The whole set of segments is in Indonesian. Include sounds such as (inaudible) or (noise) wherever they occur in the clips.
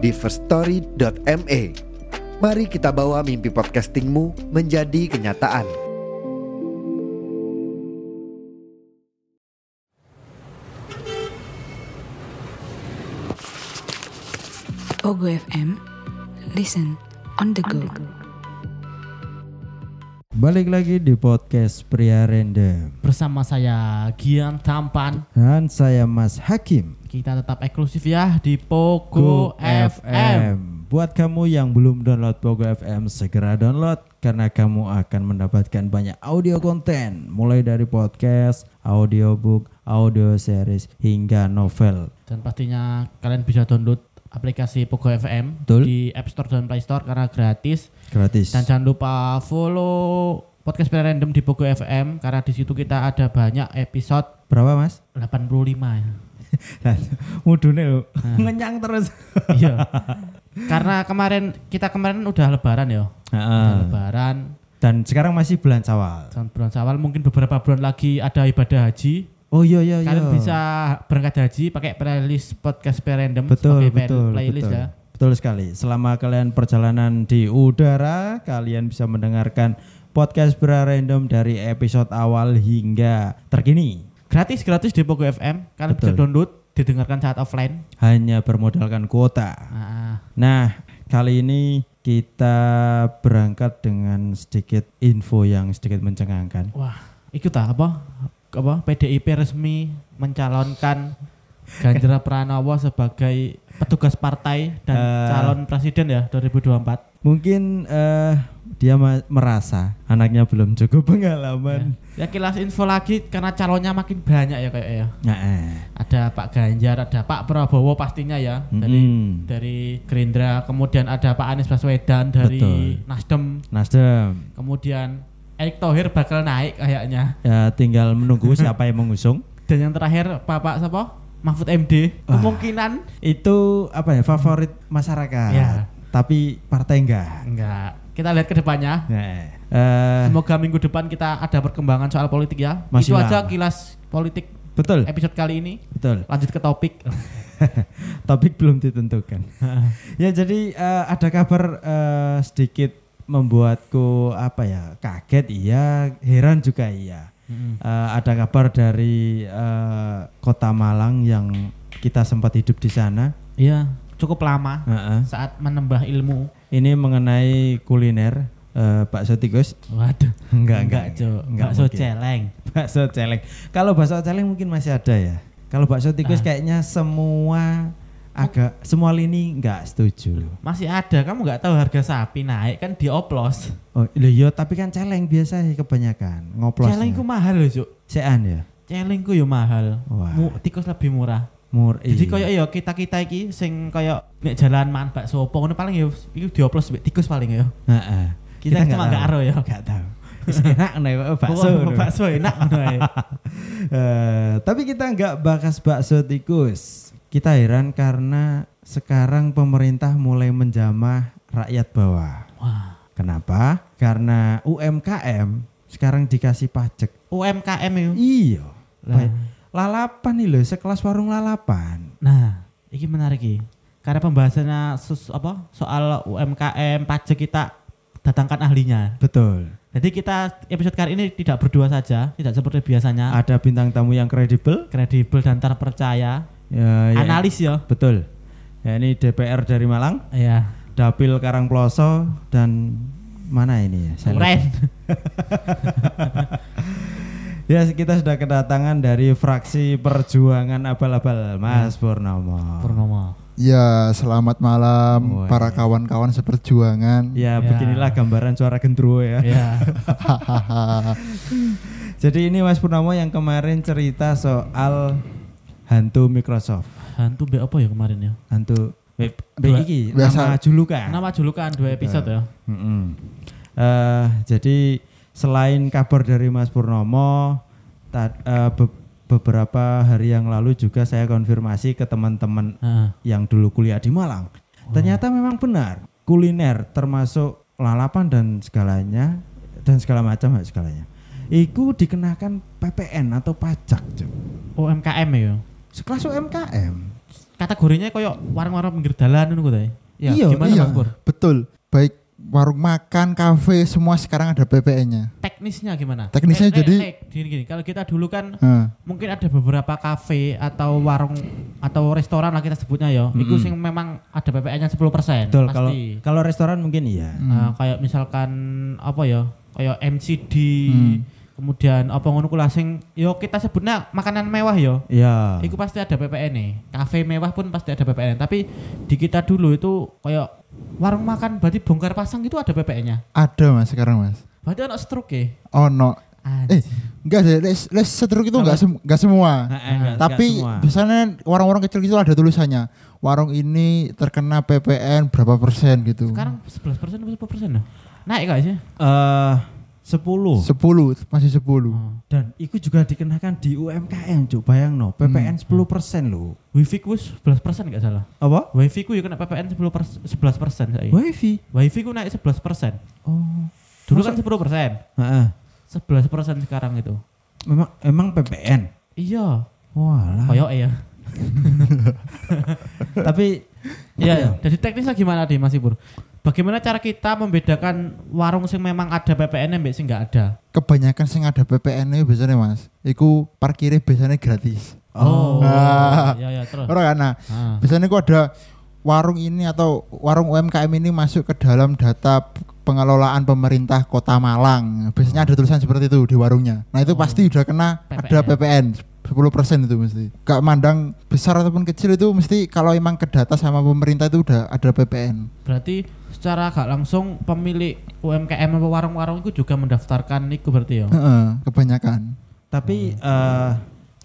di firststory.me. Mari kita bawa mimpi podcastingmu menjadi kenyataan. Ogo FM. Listen on the go. Balik lagi di podcast Pria Random. Bersama saya Gian Tampan. Dan saya Mas Hakim. Kita tetap eksklusif ya di Pogo FM. Buat kamu yang belum download Pogo FM Segera download. Karena kamu akan mendapatkan banyak audio konten. Mulai dari podcast, audiobook, audio series, hingga novel. Dan pastinya kalian bisa download aplikasi Pogo FM Betul. di App Store dan Play Store karena gratis. Gratis Dan jangan lupa follow podcast Pilihan Random di Pogo FM karena di situ kita ada banyak episode Berapa mas? 85 ya. (laughs) Mudune lu Nah. Ngenyang terus (laughs) iya. Karena kemarin kita kemarin udah lebaran ya. Udah lebaran Dan sekarang masih bulan Syawal tahun bulan Syawal mungkin beberapa bulan lagi ada ibadah haji. Oh iya iya iya Kalian bisa berangkat haji pakai playlist podcast Random betul sebagai betul playlist betul. ya. Betul sekali. Selama kalian perjalanan di udara, kalian bisa mendengarkan podcast Bra Random dari episode awal hingga terkini. Gratis gratis di Pogo FM. Kalian bisa Betul. download, didengarkan saat offline. Hanya bermodalkan kuota. Nah, Nah, kali ini kita berangkat dengan sedikit info yang sedikit mencengangkan. wah, ikut ah, apa? Apa? PDIP resmi mencalonkan Ganjar Pranowo sebagai petugas partai dan Eh. calon presiden ya 2024. Mungkin eh, dia merasa anaknya belum cukup pengalaman. Ya kilas info lagi karena calonnya makin banyak ya kayak ya. Nah, eh. Ada Pak Ganjar, ada Pak Prabowo pastinya ya dari Mm-mm. dari Gerindra, kemudian ada Pak Anies Baswedan dari Betul. Nasdem, Nasdem kemudian Erick Thohir bakal naik kayaknya. ya tinggal menunggu (laughs) siapa yang mengusung. Dan yang terakhir Bapak siapa? Mahfud MD. Wah. Kemungkinan itu apa ya favorit masyarakat Ya. tapi partai enggak enggak. Kita lihat ke depannya. nah, eh, Semoga minggu depan kita ada perkembangan soal politik ya. Masih Itu aja lama. kilas politik betul episode kali ini. betul Lanjut ke topik. (laughs) topik belum ditentukan (laughs) ya jadi eh, ada kabar eh, sedikit membuatku apa ya kaget iya heran juga iya Mm-mm. Eh, ada kabar dari eh, kota Malang yang kita sempat hidup di sana Iya, cukup lama Heeh. saat menambah ilmu. ini mengenai kuliner eh, bakso tikus Waduh. enggak Enggak, Cuk. Bakso mungkin. celeng. bakso celeng. Kalau bakso celeng mungkin masih ada ya. Kalau bakso tikus Ah. kayaknya semua agak semua lini nggak setuju. Masih ada, kamu nggak tahu harga sapi naik kan dioplos. Oh iya tapi kan celeng biasa sih kebanyakan ngoplos. Celeng ku mahal loh, Cuk. Sean ya. Celeng ku yo mahal. Wah. Mu, tikus lebih murah. Mur. Jadi iya. kayak ya kita-kita iki sing kayak nek jalan makan bakso opo ngono paling ya iku dioplos mbek tikus paling ya. Heeh. Kita cuma nggak aro ya. Nggak tahu. Enak nih bakso. Bakso enak ae. (laughs) Eh, tapi kita nggak bahas bakso tikus. Kita heran karena sekarang pemerintah mulai menjamah rakyat bawah. Wah, Kenapa? Karena UMKM sekarang dikasih pajak. UMKM itu. Iya. Lah. Lalapan nih loh, sekelas warung lalapan. Nah, ini menarik iki. Karena pembahasannya sus, apa soal UMKM pajak kita datangkan ahlinya. Betul. Jadi kita episode kali ini tidak berdua saja, tidak seperti biasanya, Ada bintang tamu yang kredibel. kredibel dan terpercaya, Ya, ya, analis ya. Betul. Ya, ini DPR dari Malang, Ya, Dapil Karangploso dan mana ini ya? Saya lupa. keren. (laughs) Ya, kita sudah kedatangan dari fraksi Perjuangan Abal-abal, Mas Purnomo. Purnomo. Ya, selamat malam Wah. para kawan-kawan seperjuangan. Ya, Ya. beginilah gambaran suara gendruwo ya. (laughs) Ya, Jadi ini Mas Purnomo yang kemarin cerita soal hantu Microsoft. hantu be apa ya kemarin ya? Hantu B, B iki biasa. nama julukan. Nama julukan dua episode ya. Mm-mm. Eh, jadi selain kabar dari Mas Purnomo, ta- eh, be- beberapa hari yang lalu juga saya konfirmasi ke teman-teman Heeh. yang dulu kuliah di Malang. Ternyata memang benar kuliner termasuk lalapan dan segalanya dan segala macam segalanya. Iku dikenakan PPN atau pajak, Cuk. UMKM ya. Sekelas UMKM. Kategorinya koyo warung-warung pinggir dalan ngono kuwi. Ya, Iya, gimana iya, Mas Pur? betul. Baik warung makan, kafe, semua sekarang ada PPN-nya. Teknisnya gimana? Teknisnya Eh, jadi- eh, gini gini. Kalau kita dulu kan Heeh. mungkin ada beberapa kafe atau warung atau restoran lah kita sebutnya ya. Iku Mm-mm. sing memang ada PPN-nya 10%. Betul, pasti. kalau kalau restoran mungkin iya. Hmm. Eh, kayak misalkan apa ya? Kayak MCD Hmm. Kemudian apa ngono kula sing yo kita sebutnya makanan mewah yo. Iya. Iku pasti ada PPN nih. Kafe mewah pun pasti ada PPN. Tapi di kita dulu itu kayak warung makan berarti bongkar pasang itu ada PPN-nya. Ada mas sekarang mas. Berarti anak stroke ya. Oh no. Anjir. Eh enggak sih, les, les setruk itu enggak, sem- enggak semua. Nah, eh, nggak- Tapi nggak semua. biasanya warung-warung kecil itu ada tulisannya. Warung ini terkena PPN berapa persen gitu. Sekarang 11% atau 10% loh. Naik gak sih? eh 10 10 masih 10. Oh. dan itu juga dikenakan di UMKM cuk bayang no PPN 10% loh Wifi ku 11% gak salah. apa Wifi ku ya kena PPN 10 persen, 11% saya. wifi Wifi ku naik 11%. oh Dulu kan 10%. Heeh. 11% sekarang itu. memang emang PPN Iya. walah Koyok ya. (laughs) tapi Iya, jadi teknisnya gimana nih Mas Ibur? Bagaimana cara kita membedakan warung yang memang ada PPN yang sing nggak ada? Kebanyakan sing ada PPN biasanya mas. Iku parkirnya biasanya gratis. oh Ah. (laughs) iya iya terus. Orang karena Ah. biasanya kok ada warung ini atau warung UMKM ini masuk ke dalam data pengelolaan pemerintah Kota Malang. Biasanya ada tulisan seperti itu di warungnya. Nah itu Oh. pasti udah kena ada PPN. PPN 10% itu mesti. Gak mandang besar ataupun kecil itu mesti kalau emang ke data sama pemerintah itu udah ada PPN. Berarti secara gak langsung pemilik UMKM atau warung-warung itu juga mendaftarkan itu berarti ya? Heeh, kebanyakan. tapi eh,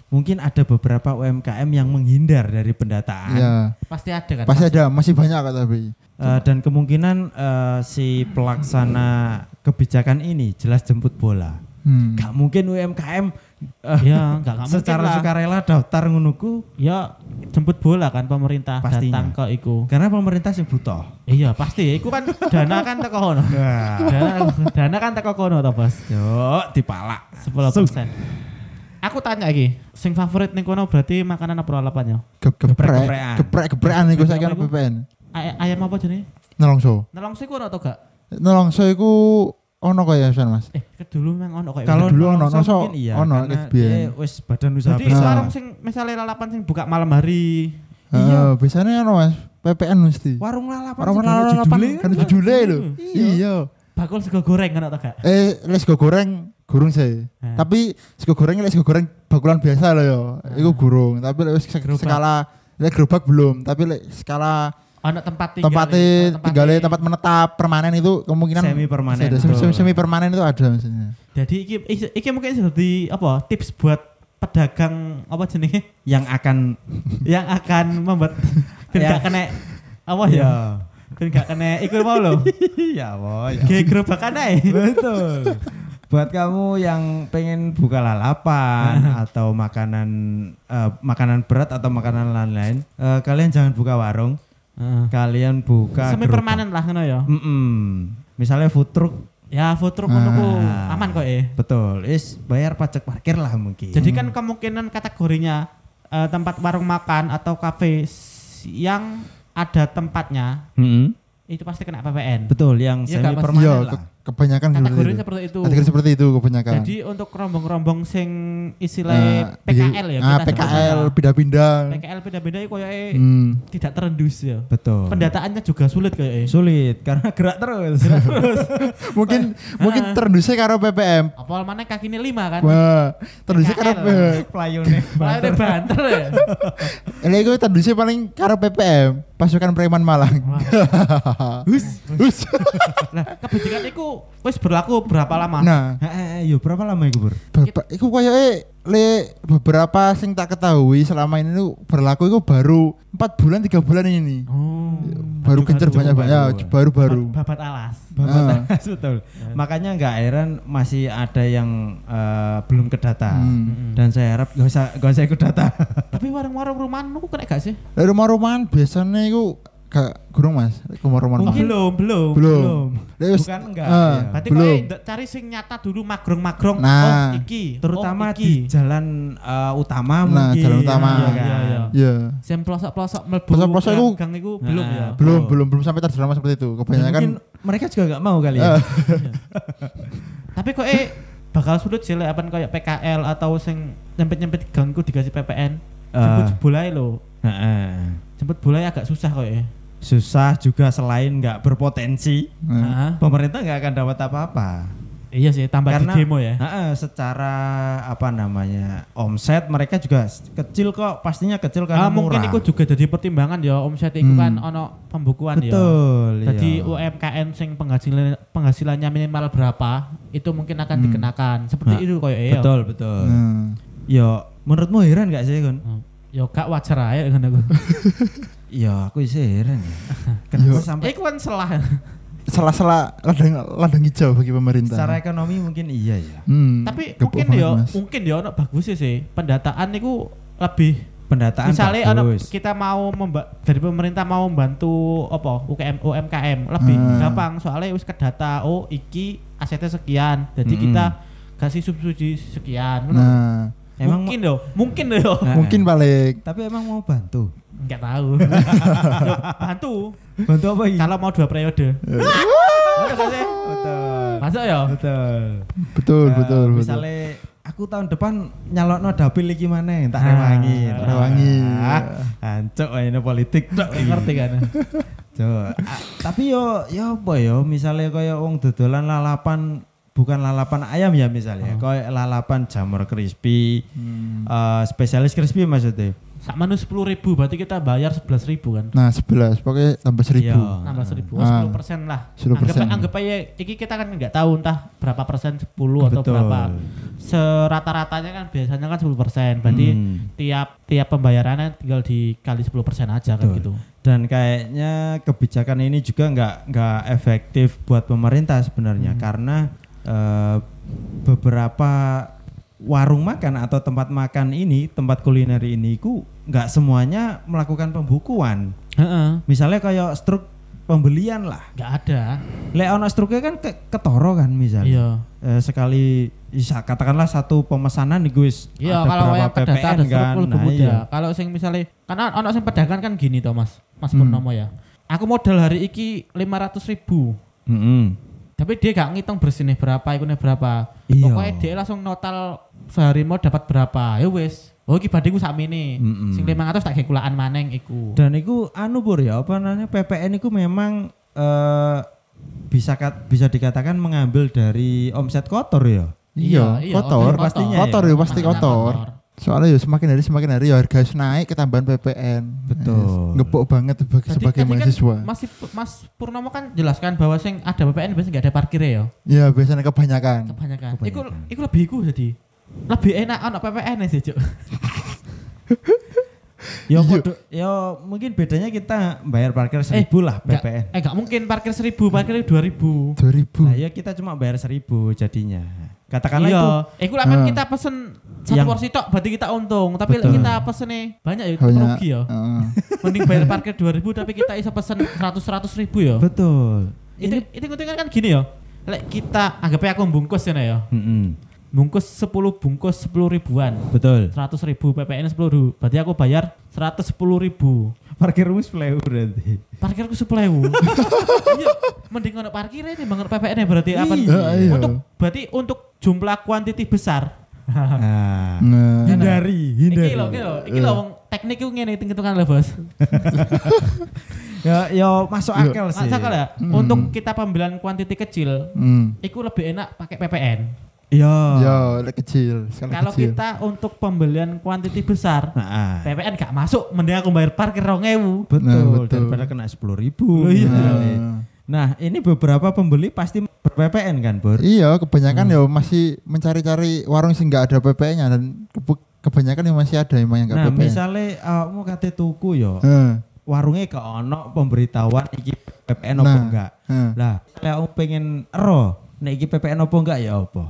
mungkin ada beberapa UMKM yang menghindar dari pendataan Iya. Pasti ada kan? Pasti ada, masih banyak kok tapi. Eh, dan kemungkinan eh, si pelaksana kebijakan ini jelas jemput bola Hmm. gak mungkin UMKM Ya, nggak nggak mungkin secara lah. sukarela daftar ngunuku Ya jemput bola kan pemerintah Pastinya. datang ke iku. karena pemerintah sih butuh Iya pasti, iku kan (laughs) dana kan teko kono. Dana, dana kan teko kono to, Bos. Yuk, dipalak. 10%. Aku tanya lagi, sing favorit ning kono berarti makanan apa lalapannya? Ge- Geprek, geprek, geprekan iku saya iku? PPN. Ay ayam apa jenenge? Nelongso. Nelongso iku ono atau gak? Nelongso iku ono kok ya San Mas. Eh, ke dulu memang ono kayak Kalau dulu ono, mungkin iya, ono, SBN. dia wis badan usaha Jadi besar. warung sing misalnya lalapan sing buka malam hari. Iya, biasanya ono Mas. PPN mesti. Warung lalapan. Sih, lalapan judulnya kan judulnya lho. Iya. Iya. Bakul sego goreng kan atau gak? Eh, les sego goreng gurung sih. Tapi sego goreng les sego goreng bakulan biasa loh yo. Iku gurung, tapi lek wis skala lek gerobak belum, tapi lek skala Ono tempat tinggal. tempatnya tinggalnya tempat menetap permanen itu kemungkinan Semi permanen. Ada, semi, semi permanen itu ada maksudnya. Jadi iki iki- mungkin jadi apa? Tips buat pedagang apa jenenge yang akan (laughs) yang akan membuat (laughs) ben Ya. gak kena apa ya? Ben gak kena iku mau lho. (laughs) ya boy. Kayak gerobakan ae. Betul. Buat kamu yang pengen buka lalapan atau makanan eh, makanan berat atau makanan lain-lain, eh, kalian jangan buka warung, kalian buka Semi gerobak. permanen lah ngono ya. Mm-mm. Misalnya food truck, Ya food truck ngono ku Ah. aman kok eh. betul. Is bayar pajak parkir lah mungkin. Jadi kan kemungkinan kategorinya eh, tempat warung makan atau kafe yang ada tempatnya Mm-mm. itu pasti kena PPN. betul yang Iya, semi permanen Iya, lah. Ke- kebanyakan seperti Kategorinya itu. seperti itu. Kategori seperti itu kebanyakan. Jadi untuk rombong-rombong sing Nah, istilahnya PKL ya Ah, kita PKL pindah-pindah. PKL pindah-pindah itu koyoke Hmm. tidak terendus ya. Betul. Pendataannya juga sulit kayaknya. Sulit karena gerak terus. (laughs) mungkin (laughs) mungkin terendusnya karo PPM. Apal mana kakinya lima kan? Wah, terendusnya karo. Pelayune. Udah (laughs) banter ya. Ini gue terendusnya paling karo PPM, pasukan preman Malang. Hus, hus. Nah, kebijakan itu iku wis berlaku berapa lama? Nah, Heeh, yo berapa lama iku, Bur? Bapak, iku koyoke le beberapa sing tak ketahui selama ini tuh berlaku itu baru empat bulan tiga bulan ini Oh. baru aduh, banyak banyak baru. baru baru Babat alas. Ah. (laughs) Betul. Makanya nggak heran masih ada yang eh, belum kedata. Hmm. Dan saya harap gak usah gak usah ikut data. (laughs) Tapi warung-warung rumahan lu kena gak sih? Rumah-rumahan biasanya itu gak gurung mas rumah-rumah Mungkin- belum, belum, Belum. Wis- Bukan enggak. Ah. ya. Berarti Belum. cari sing nyata dulu magrong-magrong. Nah. Oh, iki. Terutama oh, iki. di jalan eh, utama Nah, mungkin. jalan utama. Iya, Iya, kan? iya, iya. ya Sing pelosok-pelosok mlebu. Pelosok-pelosok gang- iku- gang belum Nah, ya. belum Oh. belum belum sampai terdrama seperti itu kebanyakan mungkin mereka juga nggak mau kali ya. Ah. (laughs) Tapi kok eh bakal sulit sih apan kayak PKL atau sing nyempet-nyempet gangku dikasih PPN. Jemput bolai lo. Heeh. Jemput bolai agak susah kok ya. Susah juga selain nggak berpotensi, Nah, Heeh. pemerintah nggak akan dapat apa-apa. Iya sih tambah Karena di demo ya. Heeh, secara apa namanya omset mereka juga kecil kok, pastinya kecil karena Ah, mungkin murah. itu juga jadi pertimbangan ya omset itu Hmm. kan ono pembukuan ya. Betul. Jadi iya. UMKM sing penghasilan penghasilannya minimal berapa itu mungkin akan Hmm. dikenakan. Seperti Nah, itu koyo ya. betul betul. nah. Yo, menurutmu heran gak sih Gun? Hmm. Ya gak wajar aja dengan aku. (laughs) Ya aku sih heran ya. (laughs) Kenapa Yo. sampai Iku kan salah. salah-salah ladang ladang hijau bagi pemerintah secara ekonomi mungkin iya ya. Hmm, Tapi mungkin ya Mas. mungkin ya ono bagus sih. Pendataan itu lebih Pendataan misalnya ono bagus. kita mau memba- dari pemerintah mau membantu apa UKM UMKM lebih Hmm. gampang soalnya wis kedata oh iki asetnya sekian jadi Mm-mm. kita kasih subsidi sekian ngono. nah Emang mungkin loh mungkin loh Nah, mungkin balik Tapi emang mau bantu. Nggak tahu (laughs) Loh, bantu Bantu apa ini? kalau mau dua periode sih? Betul. masuk ya Betul. betul Nah, betul betul Misalnya aku tahun depan nyalokno dapil iki mana tak Ah, rewangi. rewangi. Ah, Ancuk ini politik tok iki. ngerti kan Coba. Ah, tapi yo yo apa yo misalnya kaya wong dodolan lalapan bukan lalapan ayam ya misalnya, kaya lalapan jamur crispy, Hmm. eh, spesialis crispy maksudnya. Sama nu sepuluh ribu berarti kita bayar sebelas ribu kan nah sebelas pokoknya tambah seribu Iya. nambah seribu Ah. sepuluh persen lah 10%. anggap anggap aja iki kita kan nggak tahu entah berapa persen 10 atau Betul. berapa serata-ratanya kan biasanya kan 10 persen berarti Hmm. tiap tiap pembayarannya tinggal dikali 10 persen aja kan Betul. gitu Dan kayaknya kebijakan ini juga nggak nggak efektif buat pemerintah sebenarnya Hmm. karena eh, beberapa warung makan atau tempat makan ini, tempat kuliner ini ku nggak semuanya melakukan pembukuan. Heeh. Misalnya kayak struk pembelian lah. nggak ada Lek ono struknya kan ke ketoro kan misalnya. iya Eh, sekali bisa katakanlah satu pemesanan nih guys. iya ada kalau berapa PPN ada kan. Nah, iya. kalau sing misalnya karena ono sing pedagang kan gini toh mas mas Hmm. Purnomo ya aku modal hari iki 500 ribu Mm-mm. tapi dia gak ngitung bersih nih berapa ikunnya berapa Iya. pokoknya dia langsung notal sehari mau dapat berapa ya wes oh iki badiku sak ini Mm-mm. sing 500 tak kayak kulaan maneng iku Dan itu anu Bur ya apa namanya PPN itu memang eh, bisa kat- bisa dikatakan mengambil dari omset kotor ya. iya kotor kotor, pastinya kotor ya. ya pasti Masalah kotor soalnya ya semakin hari semakin hari ya harga naik ketambahan PPN Betul. Yes. ngepok banget sebagai, Jadi sebagai tadi kan mahasiswa Masih Mas Purnomo kan jelaskan bahwa sing ada PPN biasanya nggak ada parkirnya ya. ya biasanya kebanyakan Kebanyakan. Iku Kebanyakan. iku lebih iku jadi. Lebih enak anak PPN sih, Cuk. (laughs) Yo, Iya. podo- yo mungkin bedanya kita bayar parkir seribu lah Nggak- PPN. Eh nggak mungkin parkir seribu, parkir dua ribu. 2000 Nah ya kita cuma bayar seribu jadinya. Katakanlah iya. itu Iku lah kan Ah. kita pesen satu Yang- porsi tok berarti kita untung. Tapi lek Betul. kita pesennya banyak ya banyak rugi ya. Heeh. (laughs) Mending bayar parkir dua ribu tapi kita bisa pesen seratus seratus ribu ya. betul. Itu itu kan gini ya. Lek kita anggapnya aku bungkus ya ya. Mm-mm. Bungkus 10 bungkus 10 ribuan. Betul. 100 ribu PPN 10 ribu berarti aku bayar 110 ribu Parkir rumus play berarti. parkirku 10 ribu (laughs) iya mending ono parkirnya nih banget PPN -nya berarti apa Iya, iya. untuk berarti untuk jumlah kuantiti besar Nah, Nah, hindari, hindari. iki lho iki lho iki wong teknik itu ngene hitung-hitungan lho bos (laughs) Ya, ya masuk Iya. akal sih. masa ya Hmm. untuk kita pembelian kuantiti kecil hmm. itu lebih enak pakai PPN Iya. ya lek kecil kalau kecil kita untuk pembelian kuantiti besar Nah, PPN gak masuk mending aku bayar parkir 2000 betul. Nah, betul. Daripada kena sepuluh ribu. Loh, iya. Nah, Nah, ini beberapa pembeli pasti ber-PPN kan, Bur? Iya, kebanyakan Hmm. ya masih mencari-cari warung sing nggak ada PP-nya dan kebanyakan yang masih ada emang yang nggak Nah, PP. misalnya awakmu kate tuku yo, Heeh. warungnya ke ono pemberitahuan iki PPN apa Nah, enggak. heeh. Lah, misalnya aku pengen ero, nek iki PPN apa enggak ya apa?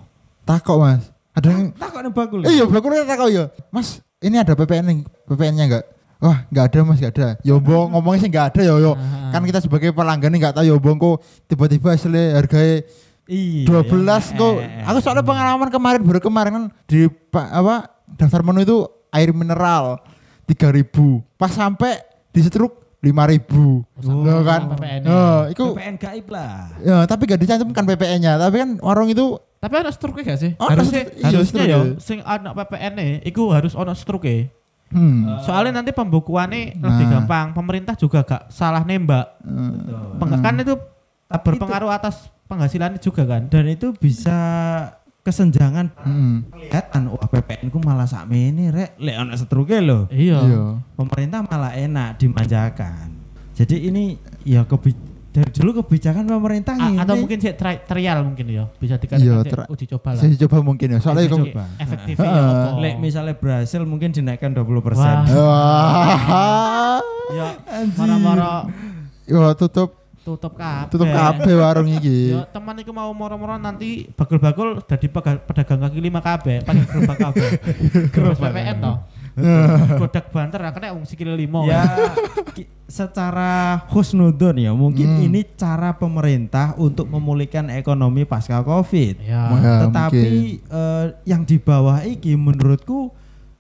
Takok mas. Ada yang Takok nih bakul. Iya, bakul takok ya. Mas, ini ada PPN nih, PPN-nya enggak? Wah, enggak ada Mas, enggak ada. Yobo (laughs) ngomongnya sih enggak ada yo yo. Kan kita sebagai pelanggan nih enggak tahu yobo kok tiba-tiba hasilnya harganya Iya. 12 ya. kok. Eh, Aku soalnya pengalaman kemarin baru kemarin kan di pa- apa daftar menu itu air mineral 3000. Pas sampai di setruk 5000. Oh, Loh kan. sama PPN-nya. Nah, itu PPN gaib lah. ya, tapi gak dicantumkan PPN-nya. Tapi kan warung itu Tapi ada struknya gak sih? Oh, harusnya iya, harusnya ya sing anak PPN nih iku harus ono struknya. hmm. Soalnya nanti pembukuannya lebih Nah. gampang. Pemerintah juga gak salah nembak. hmm. Peng- kan itu berpengaruh atas penghasilannya juga kan. Dan itu bisa kesenjangan Hmm. kelihatan wah PPN ku malah sak ini rek lek ono setruke lho. Iya. Iya. Pemerintah malah enak dimanjakan. Jadi ini ya kebi dari dulu kebijakan pemerintah A- ini. atau mungkin sih tri- trial mungkin ya bisa Iya, dikatakan tra- uji coba lah. Saya coba mungkin ya. Soalnya Uji coba. Efektifnya Heeh. apa? lek misalnya berhasil mungkin dinaikkan 20%. Wah. Wah. Ya, mara-mara Ya tutup tutup kabeh. tutup kabeh warung iki. Ya, teman iku mau moro-moro nanti bakul-bakul dadi pega- pedagang kaki lima kabeh, pakai gerobak kabeh. (laughs) Gerobak PPN toh. (laughs) Godak banter kena wong sikil limo. Ya (laughs) secara husnudon ya mungkin Hmm. ini cara pemerintah untuk memulihkan ekonomi pasca Covid. Ya. Ya, Tetapi mungkin. eh, yang di bawah iki menurutku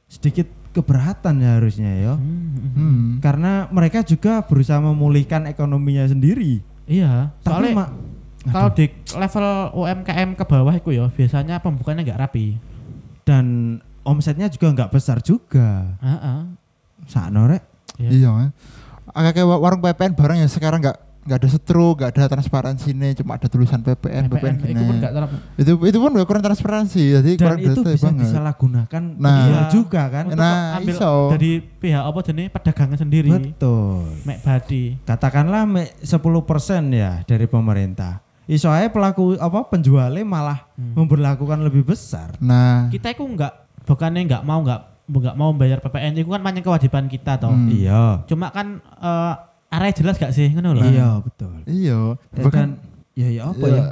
sedikit keberatan ya harusnya ya. Hmm. Karena mereka juga berusaha memulihkan ekonominya sendiri. Iya, Tapi soalnya kalau di level UMKM ke bawah itu ya biasanya pembukaannya nggak rapi. dan omsetnya juga nggak besar juga. Heeh. Sakno rek. Ya. Iya. Agak kayak wa- warung PPN barang yang sekarang nggak nggak ada setru, nggak ada transparansi nih, cuma ada tulisan PPN, PPN, PPN itu pun nggak terlalu itu itu pun kurang transparansi, jadi Dan kurang itu bisa banget. disalahgunakan Nah. iya Iya. juga kan. untuk Nah, ambil iso. dari pihak apa jenis pedagangan sendiri. Betul. Mek badi. Katakanlah me- 10% ya dari pemerintah. Iso pelaku apa penjualnya malah Hmm. memberlakukan lebih besar. Nah, Kita itu nggak bukannya nggak mau nggak nggak mau bayar PPN itu kan banyak kewajiban kita toh. Hmm. Iya. Cuma kan eh area jelas gak sih ngono lho. Iya, betul. iya, bahkan ya ya apa Iya. ya?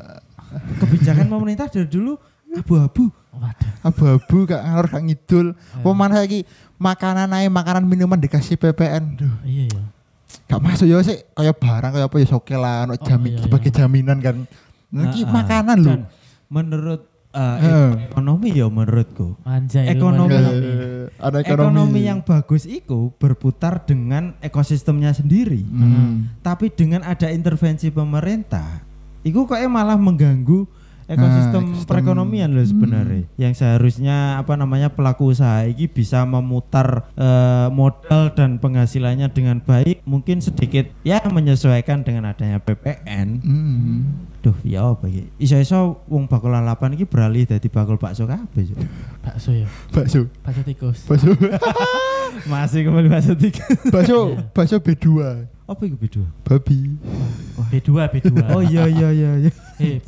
Kebijakan pemerintah dari dulu abu-abu. Waduh. abu-abu gak ngalor gak ngidul. Ya. Apa mana lagi makanan aja makanan minuman dikasih PPN. Duh, Iya iya. gak masuk ya sih kayak barang kayak apa ya soke lah, ono Oh, jamin iya, sebagai jaminan kan. Nah, iki Nah, makanan loh. Menurut uh, ekonomi ya menurutku. Anjay. Ekonomi. Eh, ada Ekonomi. ekonomi. yang bagus itu berputar dengan ekosistemnya sendiri. Hmm. Tapi dengan ada intervensi pemerintah, itu kok malah mengganggu ekosistem Nah, ekosistem. perekonomian loh sebenarnya. Yang seharusnya apa namanya pelaku usaha ini bisa memutar eh, modal dan penghasilannya dengan baik, mungkin sedikit ya menyesuaikan dengan adanya PPN. Hmm. Duh, ya apa iki? Iso-iso wong bakul lalapan iki beralih dari bakul bakso kabeh. Bakso ya. Bakso, Bakso tikus. bakso, (laughs) Masih kembali bakso tiga. bakso, (laughs) bakso B2, apa itu beda? babi. B2 B2. Oh iya iya iya iya. Eh,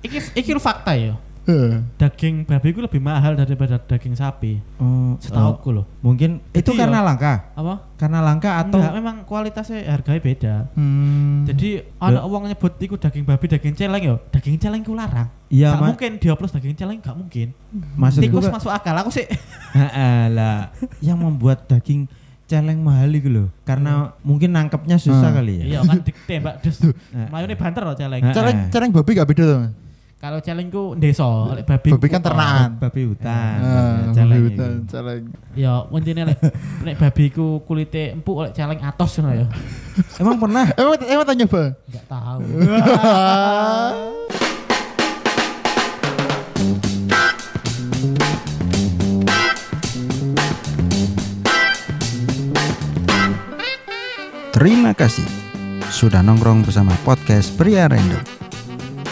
iki iki lu fakta ya. Eh, Daging babi itu lebih mahal daripada daging sapi. Oh, Setauku loh. Mungkin itu Jadi karena ya- langka. Apa? Karena langka atau Enggak, memang kualitasnya harganya beda. Hmm. Jadi ada uang nyebut iku daging babi, daging celeng ya. Daging celeng ku larang. Iya, gak Ma- mungkin dioplos daging celeng gak mungkin. maksudku Tikus masuk akal aku sih. (laughs) Heeh, lah. yang membuat daging celeng mahal itu loh. Karena mungkin nangkepnya susah Hmm. kali ya. Iya kan ditembak des. (laughs) Nah. Mayune banter loh celeng. Celeng, celeng babi gak beda tuh. Kalau celeng ku desa, lek babi. Babi kan ternakan. Babi hutan. Ah, babi celeng hutan, celeng. Ya intine lek (laughs) lek babi ku kulite empuk lek celeng atos ngono ya. Emang pernah? (laughs) Emang emang tanya nyoba? Enggak tahu. Terima kasih sudah nongkrong bersama podcast Pria Random.